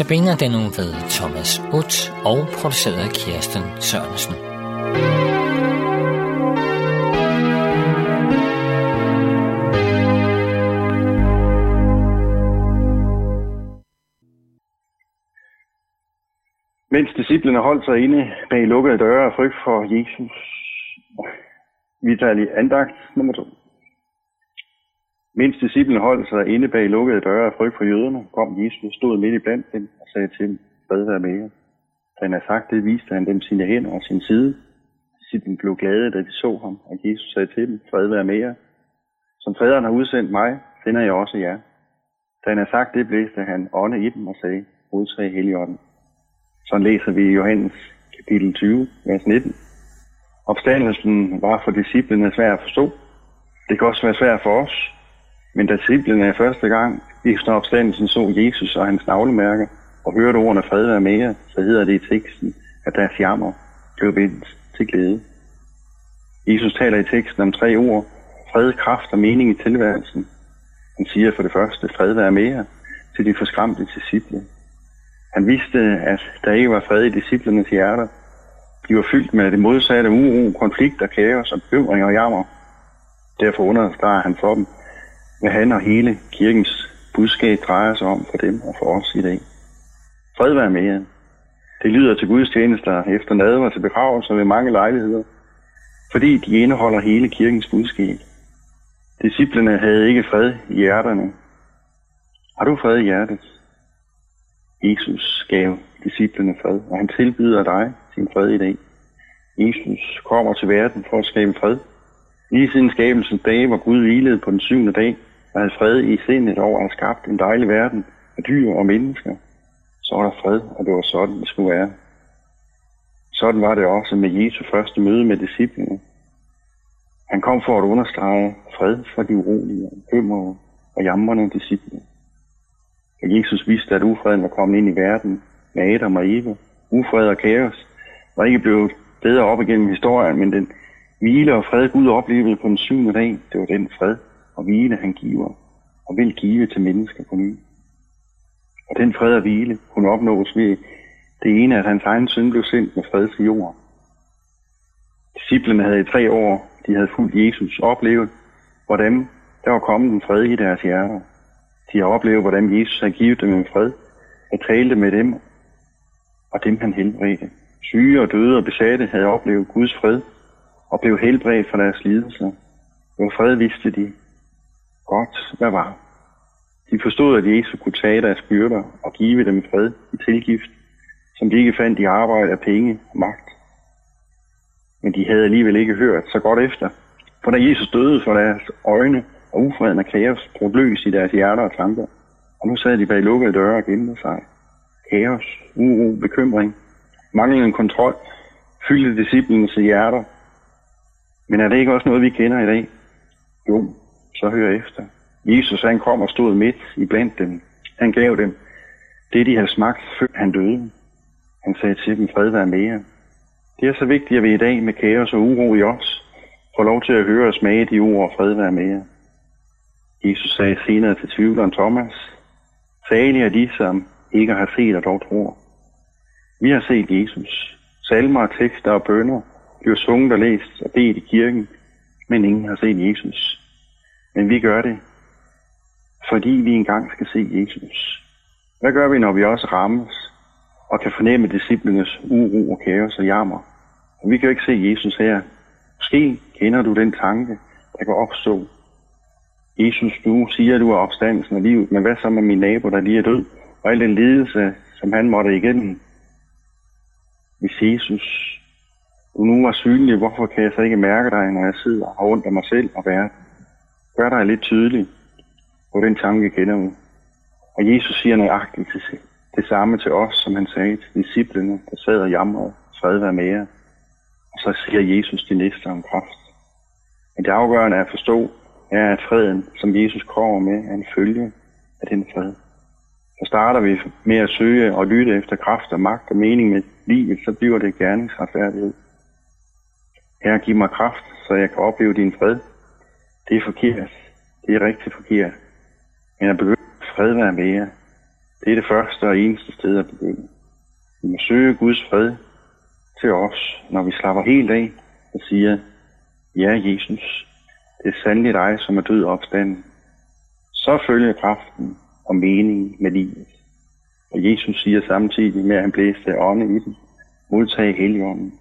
Notabene den nu ved Thomas Utt og produceret af Kirsten Sørensen. Mens disciplene holdt sig inde bag lukkede døre af frygt for Jesus. Vi tager lige andagt nummer to. Mens disciplen holdt sig inde bag lukkede døre af frygt for jøderne, kom Jesus og stod midt i blandt dem og sagde til dem, fred være med jer. Da han havde sagt det, viste han dem sine hænder og sin side. Disciplen blev glade, da de så ham, og Jesus sagde til dem, fred være med jer. Som faderen har udsendt mig, sender jeg også jer. Da han havde sagt det, blæste han ånde i dem og sagde, modtag Helligånden. Så læser vi i Johannes kapitel 20, vers 19. Opstandelsen var for disciplene svær at forstå. Det kan også være svært for os. Men da disciplene første gang efter opstandelsen så Jesus og hans navlemærke og hørte ordene fred være med jer, så hedder det i teksten, at deres jammer blev vendt til glæde. Jesus taler i teksten om tre ord. Fred, kraft og mening i tilværelsen. Han siger for det første, fred være med jer, til de forskræmte disciple. Han vidste, at der ikke var fred i disciplernes hjerter. De var fyldt med det modsatte uro, konflikter, kaos og bekymring og jammer. Derfor understreger han for dem, hvad han og hele kirkens budskab drejer sig om for dem og for os i dag. Fred være med jer. Det lyder til Guds tjenester efter nadver til begravelser ved mange lejligheder, fordi de indeholder hele kirkens budskab. Disciplerne havde ikke fred i hjerterne. Har du fred i hjertet? Jesus gav disciplene fred, og han tilbyder dig sin fred i dag. Jesus kommer til verden for at skabe fred. Lige siden skabelsens dag, hvor Gud hvilede på den syvende dag, og havde fred i sindet over at have skabt en dejlig verden af dyr og mennesker, så var der fred, og det var sådan, det skulle være. Sådan var det også med Jesu første møde med disciplene. Han kom for at understrege fred for de urolige, bekymrede og jamrende disciple. Og Jesus vidste, at ufreden var kommet ind i verden med Adam og Eva. Ufred og kaos var ikke blevet bedre op igennem historien, men den hvile og fred Gud oplevede på den syvende dag, det var den fred og hvile, han giver og vil give til mennesker på ny. Og den fred og hvile kunne opnås ved det ene, at hans egen søn blev sendt med fred til jorden. Disciplerne havde i tre år, de havde fulgt Jesus, oplevet, hvordan der var kommet en fred i deres hjerter. De har oplevet, hvordan Jesus havde givet dem en fred, og talte med dem, og dem han helbredte. Syge og døde og besatte havde oplevet Guds fred, og blev helbredt fra deres lidelser. Hvor fred vidste de godt, hvad var. De forstod, at Jesus kunne tage deres byrder og give dem fred i tilgift, som de ikke fandt i arbejde af penge og magt. Men de havde alligevel ikke hørt så godt efter. For da Jesus døde for deres øjne, og ufreden og kaos brugte løs i deres hjerter og tanker. Og nu sad de bag lukkede døre og gemte sig. Kaos, uro, bekymring, manglende kontrol fyldte disciplinens hjerter. Men er det ikke også noget, vi kender i dag? Jo, så hør efter. Jesus han kom og stod midt i blandt dem. Han gav dem det, de havde smagt, før han døde. Han sagde til dem, fred være med jer. Det er så vigtigt, at vi i dag med kaos og uro i os får lov til at høre og smage de ord, fred være med jer. Jesus sagde senere til tvivleren Thomas, Salige er de, som ikke har set og dog tror. Vi har set Jesus. Salmer, tekster og bønder bliver sunget og læst og bedt i kirken, men ingen har set Jesus. Men vi gør det, fordi vi engang skal se Jesus. Hvad gør vi, når vi også rammes og kan fornemme disciplenes uro og kaos og jammer? Vi kan jo ikke se Jesus her. Måske kender du den tanke, der kan opstå. Jesus, du siger, at du er opstandelsen af livet, men hvad så med min nabo, der lige er død, og al den lidelse, som han måtte igennem? Hvis Jesus, du nu var synlig, hvorfor kan jeg så ikke mærke dig, når jeg sidder og har ondt af mig selv og verden? Gør dig lidt tydelig, på den tanke kender du. Og Jesus siger nøjagtigt til det samme til os, som han sagde til disciplene, der sad og jamrede, fred være med jer. Og så siger Jesus de næste om kraft. Men det afgørende er at forstå, er, at freden, som Jesus kommer med, er en følge af den fred. Så starter vi med at søge og lytte efter kraft og magt og mening med livet, så bliver det gerningsretfærdighed. Her giv mig kraft, så jeg kan opleve din fred. Det er forkert. Det er rigtig forkert. Men at begynde fred være med jer. Det er det første og eneste sted at begynde. Vi må søge Guds fred til os, når vi slapper helt af og siger, ja Jesus, det er sandelig dig, som er død opstanden. Så følger kraften og meningen med livet. Og Jesus siger samtidig med, at han blæste ånde i den, modtage heligånden.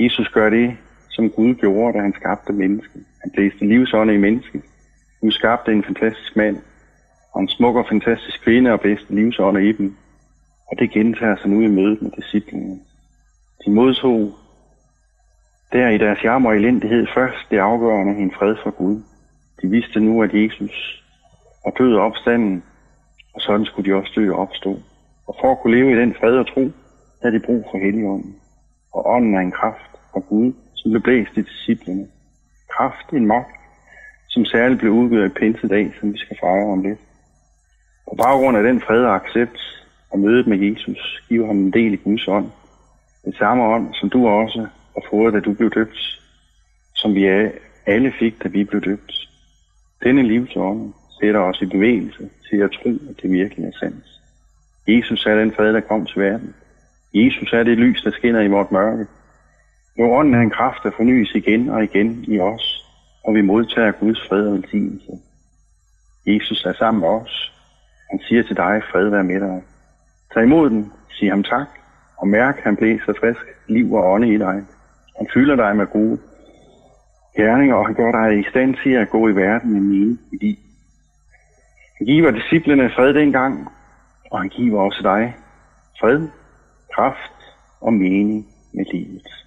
Jesus gør det, som Gud gjorde, da han skabte mennesket. Han blæste livsånd i mennesket. Gud skabte en fantastisk mand, og en smuk og fantastisk kvinde og blæste livsånd i dem. Og det gentager sig nu i mødet med disciplinen. De modtog der i deres jammer og elendighed først det afgørende en fred fra Gud. De vidste nu, at Jesus var død opstanden, og sådan skulle de også dø og opstå. Og for at kunne leve i den fred og tro, havde de brug for Helligånden. Og ånden er en kraft fra Gud, som blev blæst i disciplene. Kraft, en magt, som særligt blev udgivet i pinsedag, som vi skal fejre om lidt. På baggrund af den fred og accept og mødet med Jesus, giver ham en del i Guds ånd. Den samme ånd, som du også har fået, da du blev døbt, som vi alle fik, da vi blev døbt. Denne livsånd sætter os i bevægelse til at tro, at det virkelig er sandt. Jesus er den fred, der kom til verden. Jesus er det lys, der skinner i vort mørke. Jo ånden er en kraft, der fornyes igen og igen i os, og vi modtager Guds fred og velsignelse. Jesus er sammen med os. Han siger til dig, fred være med dig. Tag imod den, sig ham tak, og mærk, han blæser frisk liv og ånde i dig. Han fylder dig med gode gerninger, og han gør dig i stand til at gå i verden med mine i. Han giver disciplene fred dengang, og han giver også dig fred, kraft og mening med livet.